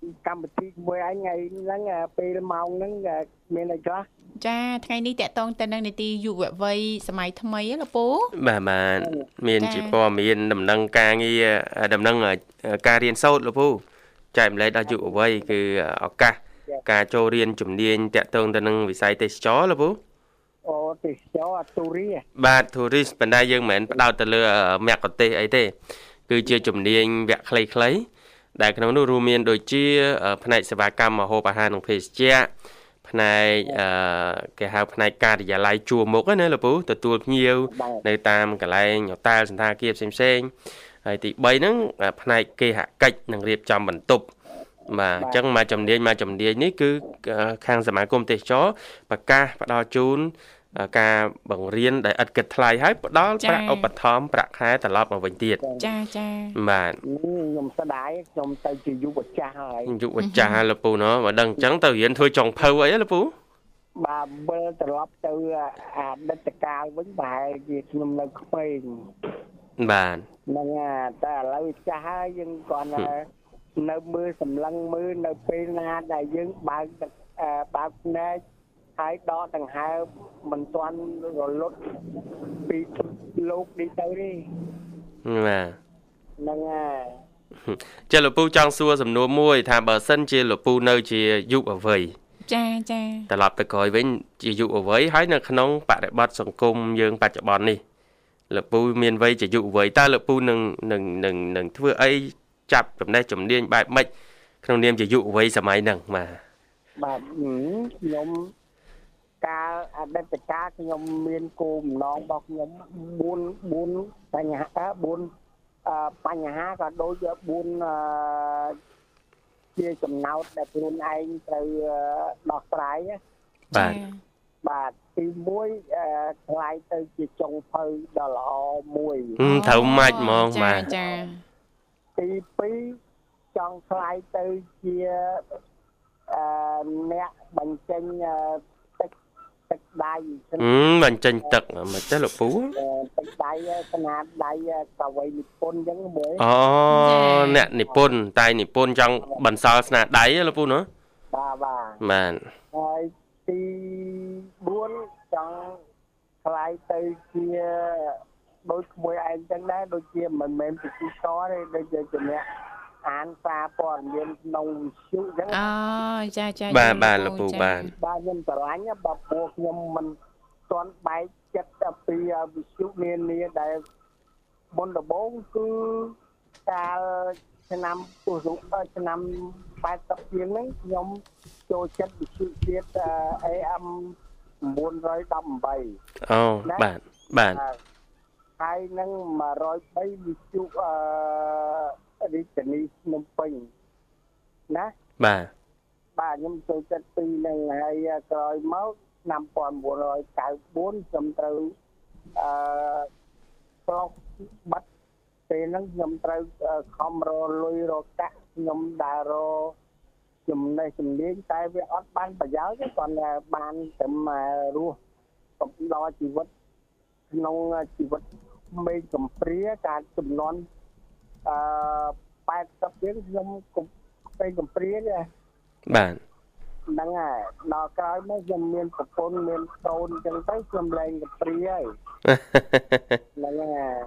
កម្មកម្មវិធីជាមួយឯងថ្ងៃហ្នឹងអាពេលម៉ោងហ្នឹងអាមានអីខ្លះចាថ្ងៃនេះតកតងទៅនឹងនីតិយុវវ័យសម័យថ្មីហ៎លោកពូបាទបាទមានចា៎ជាព័ត៌មានដំណឹងការងារដំណឹងការរៀនសូត្រលោកពូចែកម្លែកដល់យុវវ័យគឺឱកាសការចូលរៀនជំនាញតាក់ទងទៅនឹងវិស័យទេសចរលោកពូអូទេសចរអាទូរីបាទ tourist ប៉ុន្តែយើងមិនមែនផ្ដោតទៅលើមគ្គុទ្ទេសក៍អីទេ គឺជាជំនាញវគ្គខ្លីៗ ដែលក្នុងនោះរួមមានដូចជា ផ្នែកសេវាកម្មម្ហូបអាហារនិងភេសជ្ជៈផ្នែកអឺគេហៅផ្នែកការិយាល័យជួរមុខណាលោកពូទទួលភ្ញៀវបាទនៅតាមកន្លែងហូតែលសន្តាគារផ្សេងផ្សេងៗហើយទី3ហ្នឹងផ្នែកគេហកិច្ចនិងរៀបចំបន្ទប់បាទអញ្ចឹងមកជំនាញមកជំនាញនេះគឺខាងសមាគមទេសចរប្រកាសផ្ដល់ជូន ការបង្រៀនដែលឥតគិតថ្លៃហើយផ្ដល់ប្រាក់ឧបត្ថម្ភប្រាក់ខែត្រឡប់មកវិញទៀតចាចាបាទខ្ញុំស្ដាយខ្ញុំទៅជាយុវចាស់ហើយយុវចាស់លពូណោះបើដឹងអញ្ចឹងទៅរៀនធ្វើចុងភៅអីលពូបាទវិលត្រឡប់ទៅអតីតកាលវិញប្រហែលជាខ្ញុំនៅក្មេងបាទហ្នឹងតែឥឡូវចាស់ហើយយើងគាត់នៅមើលសម្លឹងមើលនៅពេលណាដែលយើងបើកបើកភ្នែក ហើយដកដង្ហើមមិនទាន់រលត់ពីលោកនេះទៅទេបាទហ្នឹងហើយចាលោកពូចង់សួរសំណួរមួយ ថាបើសិនជាលោកពូនៅ ជាយុវវ័យចាចាត្រឡប់ទៅក្រោយវិញ ជាយុវវ័យហើយនៅក្នុងបរិបទសង្គមយើងបច្ចុប្បន្ននេះលោកពូមានវ័យជាយុវវ័យតើលោកពូនឹងនឹងនឹងនឹងធ្វើអីចាប់ចំណេះជំនាញបែបម៉េចក្នុងនាមជាយុវវ័យសម័យហ្នឹងបាទបាទខ្ញុំ កាលអតីតកាលខ្ញុំមានគោលបំណងរបស់ខ្ញុំ4 4បញ្ហា4បញ្ហាក៏ដូច4ជាចំណោទដែលខ្លួនឯងត្រូវដោះស្រាយបាទបាទទី1ខ្លាយទៅជាចុងភៅដ៏ល្អមួយត្រូវម៉ាច់ហ្មងបាទចាទី2ចង់ខ្លាយទៅជាអឺអ្នកបញ្ចេញ ទឹកទឹកដៃហឹមបញ្ចេញទឹកមិនទេលោកពូទឹកដៃស្នាដៃកវីនិពន្ធអញ្ចឹងមើលអូអ្នកនិពន្ធតែនិពន្ធចង់បន្សល់ស្នាដៃលោកពូណាបាទបាទបាទហើយទី4ចង់ខ្លាយទៅជាដូចក្មួយឯងចឹងដែរដូចជាមិនមែនពិធីតទេដូចជាជំនះ អានសារព័ត៌មានក្នុងវិទ្យុចឹងអូចាចាបាទបាទលោកពូបាទបាទខ្ញុំស្រឡាញ់បើពួកខ្ញុំមិនទាន់បែកចិត្តពីវិទ្យុនានាដែលមុនដំបូងគឺកាលឆ្នាំពុះឆ្នាំ80ជាងហ្នឹងខ្ញុំចូលចិត្តវិទ្យុទៀត AM 918អូបាទបាទហើយនឹង103វិទ្យុអឺ រាជធានីភ្នំពេញណាបាទបាទខ្ញុំចូលចិត្តពីនឹងហើយក្រោយមកឆ្នាំ1994ខ្ញុំត្រូវអឺប្រុសបាត់ពេលហ្នឹងខ្ញុំត្រូវខំរលុយរកាក់ខ្ញុំដើររចំណេះជំនាញតែវាអត់បានប្រយោជន៍ទេគាត់បានតែរស់កំដរជីវិតក្នុងជីវិតមេកំព្រាការចំនួន អឺ80ជាងខ្ញុំពេញកំព្រាទេបាទហ្នឹងហើយដល់ក្រោយមកខ្ញុំមានប្រពន្ធមានកូនអញ្ចឹងទៅខ្ញុំលែងកំព្រាហើយហ្នឹងហើយ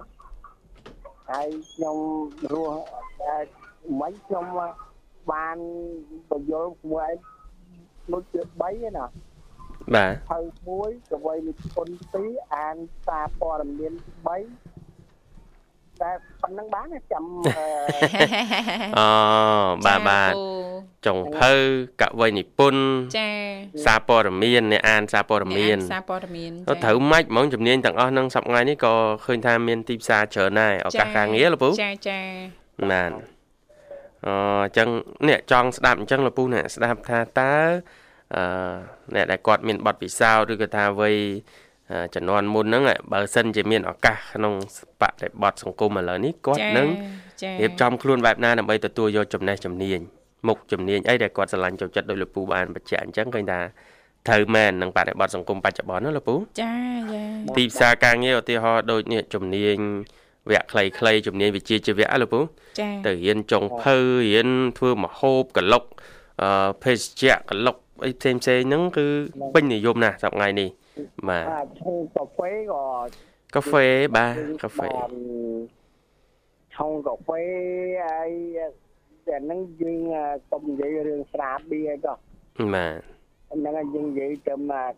ហើយខ្ញុំរស់មិនខ្ញុំបានបញ្យល់មួយឯងដូចជា3ណាបាទហើយមួយកវីនិពន្ធ2អានសារព័ត៌មាន3 តែប៉ុណ្្នឹងបានចាំអូបាទបាទចុងភៅកវីនិពន្ធចាសារព័ត៌មានអ្នកអានសារព័ត៌មានសារព័ត៌មានចាត្រូវម៉ាច់ហ្មងជំនាញទាំងអស់នឹងសប្តាហ៍ថ្ងៃនេះក៏ឃើញថាមានទីផ្សារច្រើនដែរឱកាសការងារលពូចាចាបានអញ្ចឹងអ្នកចង់ស្ដាប់អញ្ចឹងលពូអ្នកស្ដាប់ថាតើអឺអ្នកដែលគាត់មានបទពិសោធន៍ឬក៏ថាវ័យ ចំនួនមុនហ្នឹងបើសិនជាមានឱកាសក្នុងបរិបទសង្គមឥឡូវនេះគាត់នឹងរៀបចំខ្លួនបែបណាដើម្បីទទួលយកចំណេះជំនាញមុខជំនាញអីដែលគាត់ស្រឡាញ់ចូលចិត្តដោយលោកពូបានបញ្ជាក់អញ្ចឹងឃើញថាត្រូវមែននឹងបរិបទសង្គមបច្ចុប្បន្នណាលោកពូចាចាទីផ្សារការងារឧទាហរណ៍ដូចនេះជំនាញវគ្គខ្លីៗជំនាញវិជ្ជាជីវៈលោកពូចាទៅរៀនចុងភៅរៀនធ្វើមហូបកលុកអឺភេសជ្ជៈកលុកអីផ្សេងផ្សេងហ្នឹងគឺពេញនិយមណាស់សប្តាហ៍នេះ បាទឈូកាហ្វេក៏កាហ្វេបាទកាហ្វេឆុងកាហ្វេហើយតែហ្នឹងយើងកុំនិយាយរឿងស្រាបៀក៏បាទហ្នឹងហើយយើងនិយាយទៅ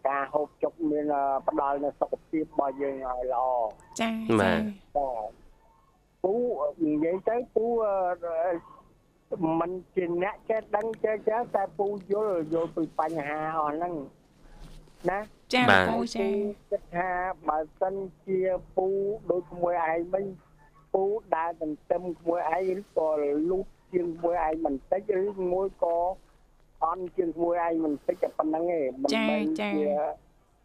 ការហូបចុកមានផ្ដល់នូវសុខភាពរបស់យើងឲ្យល្អចាបាទពូនិយាយទៅពូมันជាអ្នកចេះដឹងចេះចេះតែពូយល់យល់ពីបញ្ហាអស់ហ្នឹង ណាចាពូចាគិតថាបើសិនជាពូដូចក្មួយឯងវិញពូដើរទន្ទឹមក្មួយឯងឬក៏លូតជាងក្មួយឯងបន្តិចឬមួយក៏អន់ជាងក្មួយឯងបន្តិចតែប៉ុណ្្នឹងឯងមិនមែនជា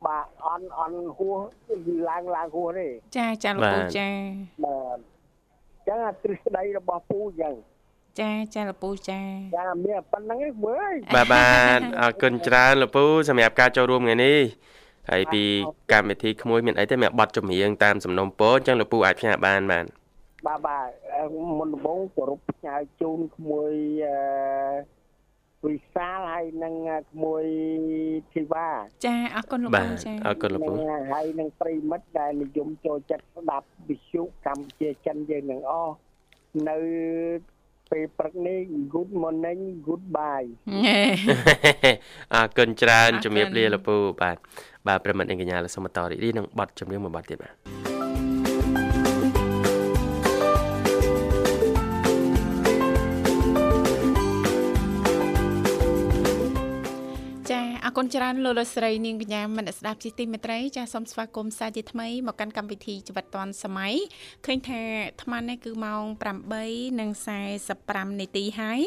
បាទអន់អន់ហួសឡើងឡើងហួសទេចាចាលោកពូចាបាទអញ្ចឹងអាទ្រឹស្ដីរបស់ពូអញ្ចឹង ចាចាលោកពូចាចាមានប៉ុណ្្នឹងឯងមើលបាទបាទអរគុណច្រើនលោកពូសម្រាប់ការចូលរួមថ្ងៃនេះហើយពីកម្មវិធីក្មួយមានអីទេមានប័ណ្ណចម្រៀងតាមសំណុំពរអញ្ចឹងលោកពូអាចផ្ញើបានបាទបាទបាទអឺមុនដំបូងគោរពផ្ញើជូនក្មួយអឺវិសាលហើយនឹងក្មួយធីវ៉ាចាអរគុណលោកបាពូទចាអរគុណលោកពូនឹងហើយនឹងប្រិមិត្តដែលនិយមចូលចិត្តស្ដាប់វិទ្យុកម្ពុជាចិនយើងទាំងអស់នៅ ពេលព្រឹកនេះ good morning goodbye អរគុណច្រើនអរគុណជំរាបលាលោកពូបាទបាទប្រិមិត្តអេងកញ្ញាលោកសូមបន្តរីករាយនឹងប័ណ្ណចម្រៀងមួយប័ណ្ណទៀតបាទ អរគុណច្រើនលោកលោកស្រីនាងកញ្ញាមនស្ដាប់ជីទីមេត្រីចាសូមស្វាគមន៍សាជាថ្មីមកកាន់កម្មវិធីជីវិតឌွန်សម័យឃើញថាអាត្មានេះគឺម៉ោង8:45នាទីហើយ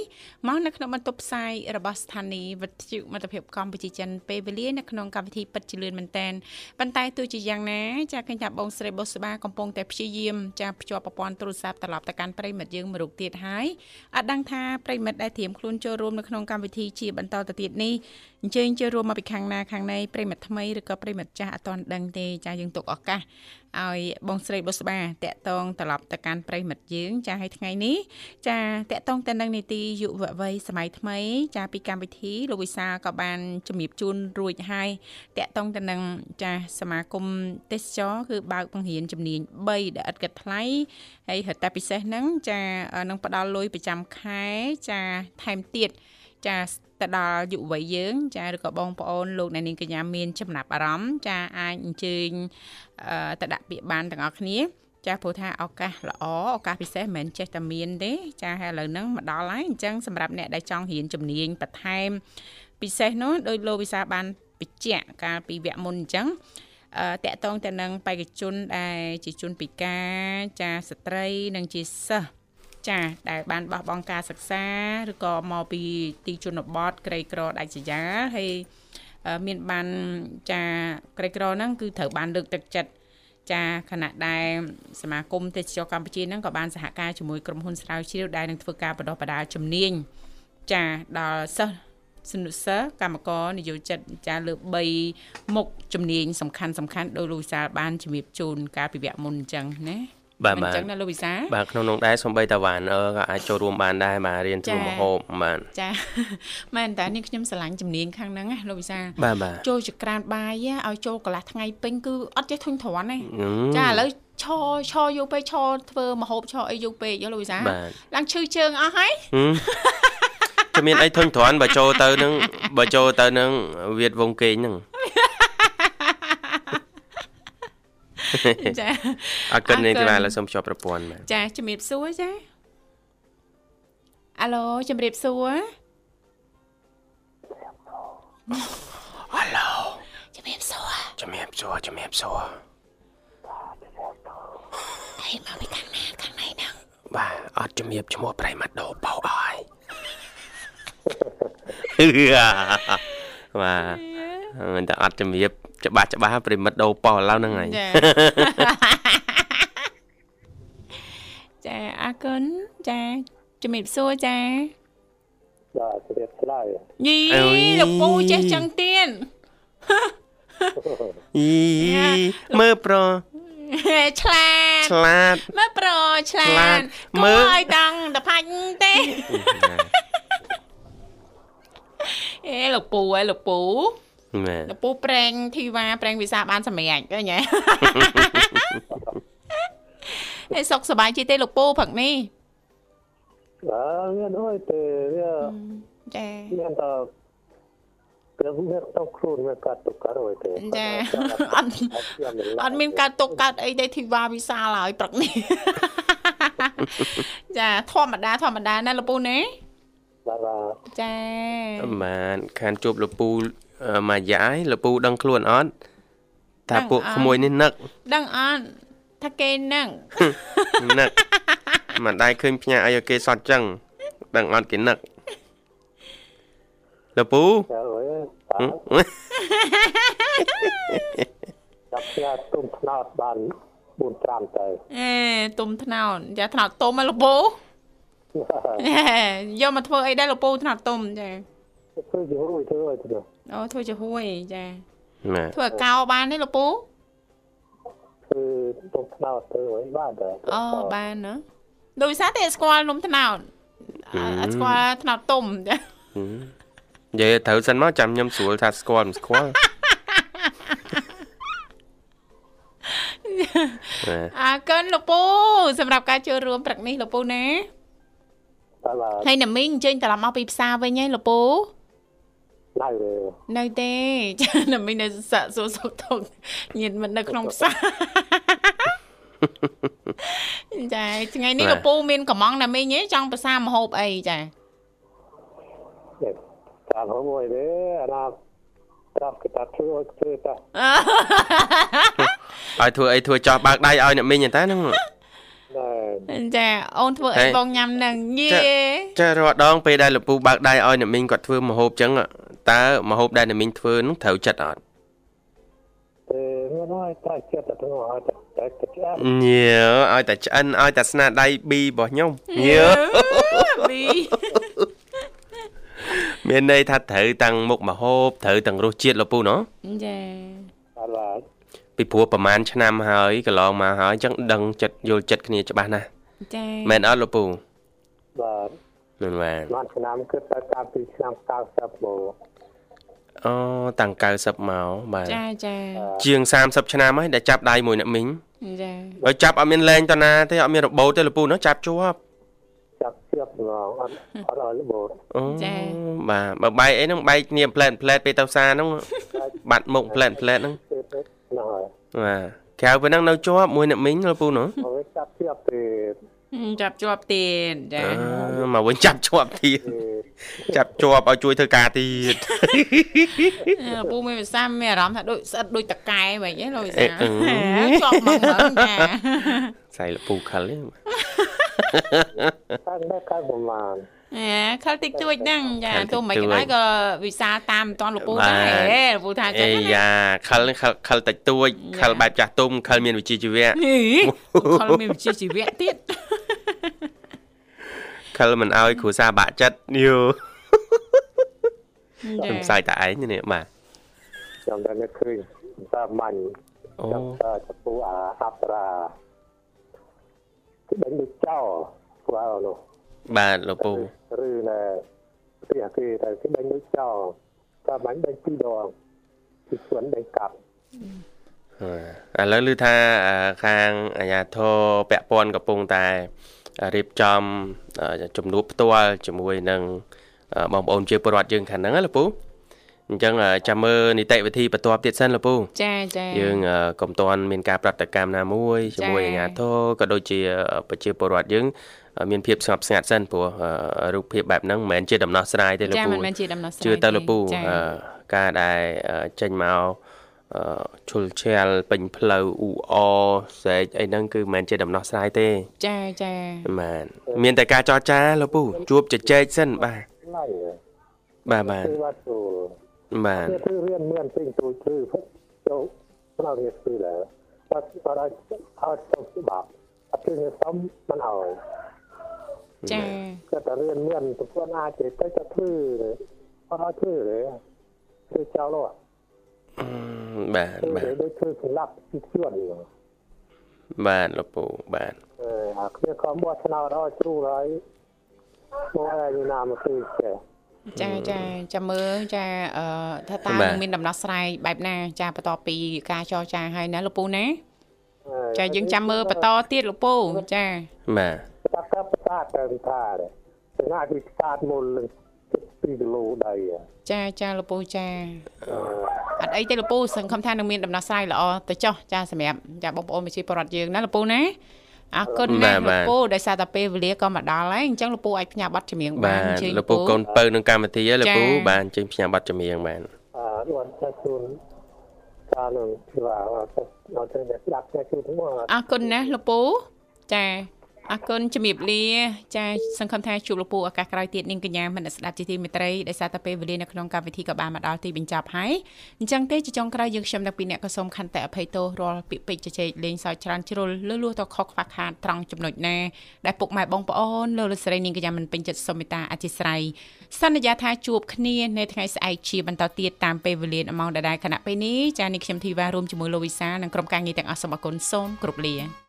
មកនៅក្នុងបន្ទប់ផ្សាយរបស់ស្ថានីយ៍វិទ្យុមិត្តភាពកម្ពុជាចិនពេលវេលានៅក្នុងកម្មវិធីពិតជាលឿនមែនតែនប៉ុន្តែទោះជាយ៉ាងណាចាឃើញថាបងស្រីបុស្បាកំពុងតែព្យាយាមចាភ្ជាប់ប្រព័ន្ធទូរស័ព្ទត្រឡប់ទៅកាន់ប្រិមិត្តយើងមួយរូបទៀតហើយអត់ដឹងថាប្រិមិត្តដែលត្រៀមខ្លួនចូលរួមនៅក្នុងកម្មវិធីជាបន្តទៅទៀតនេះអញ្ជើញចូលរួមមកពីខាងណាខាងណីប្រិមិត្តថ្មីឬក៏ប្រិមិត្តចាស់អត់ទាន់ដឹងទេចាយើងទុកឱកាសឲ្យបងស្រីបុស្បាតាក់តងត្រឡប់ទៅកាន់ប្រិមិត្តយើង ចាឲ្យថ្ងៃនេះចាតាក់តងទៅនឹងនីតិយុវវ័យសម័យថ្មី ចាពីកម្មវិធីលោកវិសាលក៏បានជំរាបជូនរួចហើយតាក់តងទៅនឹងចាសមាគមទេសចរគឺបើកបង្រៀនជំនាញ3ដែលឥតគិតថ្លៃហើយហេតុតែពិសេសហ្នឹងចានឹងផ្ដល់លុយប្រចាំខែចាថែមទៀតចា ទៅដល់យុវវ័យយើងចាឬក៏បងប្អូនលោកអ្នកនាងកញ្ញាមានចំណាប់អារម្មណ៍ចាអាចអញ្ជើញអឺទៅដាក់ពាក្យបានទាំងអស់គ្នាចាព្រោះថាឱកាសល្អឱកាសពិសេសមិនមែនចេះតែមានទេចាហើយឥឡូវហ្នឹងមកដល់ហើយអញ្ចឹងសម្រាប់អ្នកដែលចង់រៀនជំនាញបន្ថែមពិសេសនោះដោយលោកវិសាបានបញ្ជាក់កាលពីវគ្គមុនអញ្ចឹងអឺតកតងទៅនឹងបេក្ខជនដែលជាជនពិការចាស្ត្រីនិងជាសិស្ស ចាដែលបានបោះបង់ការសិក្សាឬក៏មកពីទីជនបទក្រីក្រដាច់ស្រយាលហើយអឺមានបានចាក្រីក្រហ្នឹងគឺត្រូវបានលើកទឹកចិត្តចាខណៈដែលសមាគមទេសចរកម្ពុជាហ្នឹងក៏បានសហការជាមួយក្រុមហ៊ុនស្រាវជ្រាវដែលនឹងធ្វើការបណ្ដុះបណ្ដាលជំនាញចាដល់សិស្សសនុសិស្សកម្មករនិយោជិតចាលើ3មុខជំនាញសំខាន់សំខាន់ដោយលោកវិសាលបានជំរាបជូនកាលពីវគ្គមុនអញ្ចឹងណា បាទមិនបាទអញ្ចឹងណាលោកវិសាលបាទក្នុងនោះដែរសំបីតាវ៉ានអឺក៏អាចចូលរួមបានដែរបាទរៀនធ្វើចា៎ម្ហូបបាទចាមែនតើនេះខ្ញុំស្រឡាញ់ជំនាញខាងហ្នឹងណាលោកវិសាបាទបាទចូលចក្រានបាយ á ឲ្យចូលកន្លះថ្ងៃពេញគឺអត់ចេះធុញទ្រាន់ទេអឺចាឥឡូវឈរឈរយូរពេកឈរធ្វើម្ហូបឈរអីយូរពេកយោលោកវិសាបាទឡើងឈឺជើងអស់ហើយហឹមតែមានអីធុញទ្រាន់បើចូលទៅនឹងបើចូលទៅនឹងវាតវងគេងហ្នឹង ចាអរគុណនេះអរគុណទីបាទឡើយសូមភ្ជាប់ប្រព័ន្ធបាទចាជំរាបសួរចាអាឡូជំរាបសួរហឡូជំរាបសួរជំរាបសួរជំរាបសួរអីមកពីខាងណាខាងណៃហ្នឹងបាទអត់ជំរាបឈ្មោះប្រៃម៉ាដូបោអើយបាទមិនតែអត់ជំរាប ច្បាស់ច្បាស់ប្រិមិត្តដូបោឡើយហ្នឹងហើយចាចាអរគុណចាជំរាបសួរចាបាទជ្រាបឆ្លើយយីអើយលោកពូចេះចឹងទៀតអីមើលប្រឆ្លាតឆ្លាតមើលប្រឆ្លាឆ្លាតតមើមើលលឲ្យតង់តផាច់ទេអេលោកពូអើយលោកពូ មែនលោកពូប្រេងធីវ៉ាប្រេងវិសាបានសម្រេចឃើញហ៎អេសុកសប្បាយជីទេលោកពូព្រឹកនេះបាទមានអីទេវាចាមានតែព្រមមានទៅខ្លួនវាកាត់ទៅកាត់អីទេចាអត់អត់មានកើតទុកកើតអីទេធីវ៉ាវិសាលហើយព្រឹកនេះចាធម្មតាធម្មតាណាលោកពូណាបាទបាទចាបានខានជួបលពូអឺ មួយយ៉ាយលពូដឹងខ្លួនអត់ថាពួកក្មួយនេះនឹកដឹងអត់ថាគេនឹងនឹកមិនដែរឃើញផ្ញើអីឲ្យគេសតចឹងដឹងអត់គេនឹកលពូចាអើយហឹមចាប់ផ្ញើទុំថ្នោតបាន4 5ទៅអេទុំថ្នោតចាថ្នោតទុំហ៎លោកពូហេយកមកធ្វើអីដែរលោកពូថ្នោតទុំចា ធ្វើជារួយធ្វើឲ្យទៅអូធ្វើជាហួយចាបាទធ្វើឲ្យកោបានទេលោកពូធ្វើទុំថ្នោតធ្វើឲ្យបានទៅអូបានណាដោយសារតែស្គាល់នំថ្នោតអ่าអត់ស្គាល់ថ្នោតទុំចានិយាយត្រូវសិនមកចាំខ្ញុំស្រួលថាស្គាល់មិនស្គាល់បាទអរគុណលោកពូសម្រាប់ការចូលរួមព្រឹកនេះលោកពូណាតែឡាហើយណាមីងអញ្ជើញត្រឡប់មកពីផ្សារវិញហើយលោកពូ ណៅទេនៅទេចាណាមីងនៅសាក់សួរសុខទុក្ខញៀនមិននៅក្នុងផ្សារចាថ្ងៃនេះលោកពូមានកំងណាមីងទេចង់ប្រសាមហូបអីចាតាមហមួយទេអាណាតាមគេតាធ្វើឲ្យធ្វើតាឲ្យធ្វើអីធ្វើចោះបើកដៃឲ្យអ្នកមីងតែហ្នឹងណែ ចាអូនធ្វើអីហេបងញ៉ាំនឹងយេចារាល់ដងពេលដែលលពូបើកដៃឲ្យអ្នកមីងគាត់ធ្វើម្ហូបចឹងតើម្ហូបដែលអ្នកមីងធ្វើនោះត្រូវចិត្តអត់ទេមិនឲ្យត្រៃចិត្តទៅឲ្យតែតែឆ្អាប់ញៀឲ្យតែឆ្អិនឲ្យតែស្នាដៃ B របស់ខ្ញុំញៀប៊ីមានន័យថាត្រូវតាំងមុខម្ហូបត្រូវទាំងរសជាតិលពូណោះចាតែឡា ពីព្រោះប្រហែលឆ្នាំហើយកន្លងមកហើយអញ្ចឹងដឹងចិត្តយល់ចិត្តគ្នាច្បាស់ណាស់ចាមែនអត់លពូបាទមែនបាទបានឆ្នាំគឺទៅតាមពីឆ្នាំ90មកអូតាំង90មកបាទចាចាជាង30ឆ្នាំហើយដែលចាប់ដៃមួយអ្នកមីងចាហើយចាប់អត់មានលែងតណាទេអត់មានរបូតទេលពូណោះចាប់ជាប់ចាប់ជៀបងអត់អត់ឲ្យលបោអូបាទបើបែកអីហ្នឹងបែកគ្នាផ្លែតផ្លែតពេលទៅផ្សារហ្នឹងបាត់មុខផ្លែតផ្លែតហ្នឹង ទេទេណ៎ហើយបាទក្រៅពីហ្នឹងនៅជាប់មួយអ្នកមីងលពូណោះ હવે ចាប់ជៀបទេចាប់ជាប់ទៀតចាអឺមកវិញចាប់ជាប់ទៀតចាប់ជាប់ឲ្យជួយធ្វើការទៀតអឺពូមានភាសាមានអារម្មណ៍ថាដូចស្អិតដូចតកែវិញឯងលោកវិអេសាអឺជាប់មកហ្នឹងចាសៃលពូខលទេខាងនេះខាងប្រមាណ អេខលតិចតួចហ្នឹងចាខលតិចទោះមិនតួចក៏ដោយក៏វិសាលតាមមិនតាន់លោកពូបាទដែរលោកពូថាចឹអេងណាយ៉ាខលខលខលតិចតួចខលបែបចាស់ទុំខលមានវិជ្ជាជីវៈហីខលមានវិជ្ជាជីវៈទៀតខលមិនឲ្យគ្រូសាបាក់ចិត្តយូចាខ្ញុំផ្សាយតែឯងនេះបាទខ្ញុំតែនឹកឃើញតាមមាញ់អូចាំតើចពូអាអប្សរាគឺដេញដូចចោលព្រោះនោះ បាទលោកពូឬណែទីអាគេតែគឺដេញដូចចោលតាមមាញ់ដេញពីរដងពីស្វនដេញកាប់អឺឥឡូវឮថាអឺខាងអាជ្ញាធរពាក់ព័ន្ធកំពុងតែរៀបចំអឺជំនួបផ្ទាល់ជាមួយនឹងអឺបងប្អូនជាពលរដ្ឋយើងខាងហ្នឹងណាលោកពូអញ្ចឹងអឺចាំមើលនីតិវិធីបន្ទាប់ទៀតសិនលោកពូចាចាយើងអឺកុំតាន់មានការប្រតិកម្មណាមួយជាមួយចា៎អាជ្ញាធរក៏ដូចជាប្រជាពលរដ្ឋយើងអឺ មានភាពស្ងប់ស្ងាត់សិនព្រោះអឺរូបភាពបែបហ្នឹងមិនមែនជាដំណោះស្រាយទេលោកចាពូមិនមែនជាដំណោះស្រាយជឿទៅលោកពូចាអឺការដែលអឺចេញមកអឺឈុលឆាលពេញផ្លូវអ៊ូអស្រែកអីហ្នឹងគឺមិនមែនជាដំណោះស្រាយទេ ចាចាបាទមានតែការចរចាលោកពូជួបជជែកសិនបាទណៃបាទបាទគឺវត្តទូលបាទគឺធ្វើរៀនមានពេញទូធ្វើចូលប្រហែលធ្វើដែរបាត់បាត់ឲ្យឲ្យទៅច្បាប់អត់គឺសំមិនឲ្យ ចាក៏តែរៀនមានប្រព័ន្ធអាចទៅទៅធ្វើអត់ឲ្យធ្វើទេធ្វើចោលអត់អឺបាទធ្វើបាទដូចធ្វើសម្លាប់ពីជួនបាទលោកពូបាទអឺអាគ្នាក៏មកឆ្នោតឲ្យជ្រូហើយមកឲ្យណាមកធ្វើចេះចាចាចាំមើលចាអឺថាតើនឹងមានដំណោះស្រាយបែបណាចាបន្ទាប់ពីការចរចាហើយណាលោកពូណាចាយើងចាំមើលបន្តទៀតលោកពូចាបាទ តាប់កាប់ផ្សាទៅថាស្ងាត់ពីផ្សារមុល2គីឡូដៃចាចាលោកពូចាអត់អីទេលោកពូសង្ឃឹមថានឹងមានដំណោះស្រាយល្អទៅចុះចាសម្រាប់ចាបងប្អូនប្រជាពលរដ្ឋយើងណាលោកពូណាអរគុណណាស់លោកពូដោយសារតែពេលវេលាក៏មកដល់ហើយអញ្ចឹងលោកពូអាចផ្ញើប័ណ្ណចម្រៀងបានបាទអញ្ជើញលោកពូកូនពៅនឹងកម្មវិធីហើយលោកពូចា៎បាទអញ្ជើញផ្ញើប័ណ្ណចម្រៀងបាទអឺគាត់ទៅជូនការនឹងគឺថាអត់ទៅស្ដាប់តែជូនទាំងមកអរគុណណាស់លោកពូចា អអរគុណជំរាបលាចាសង្ឃឹមថាជួបលោកពូឱកាសក្រោយទៀតនាងកញ្ញាមនស្ដាប់ជាទីមេត្រីដែលសារតែពេលវេលានៅក្នុងកម្មវិធីក៏បានមកដល់ទីបញ្ចប់ហើយអញ្ចឹងទេជាចុងក្រោយយើងខ្ញុំទាំងពីរអ្នកក៏សូមខន្តិអភ័យទោសរាល់ពាក្យពេចន៍ជជែកលេងសើចច្រើនជ្រុលលឺលួសទៅខុសខ្វះខាតត្រង់ចំណុចណាដែលពុកម៉ែបងប្អូនលោកលោកស្រីនាងកញ្ញាមិនពេញចិត្តសូមមេត្តាអធិស្ឋានសន្យាថាជួបគ្នានៅថ្ងៃស្អែកជាបន្តទៀតតាមពេលវេលាម៉ោងដដែលគណៈពេលនេះចានេះខ្ញុំធីវ៉ារួមជាមួយលោកវិសានិងក្រុមការងារទាំងអស់សូមអគុណសូមគ្រប់លា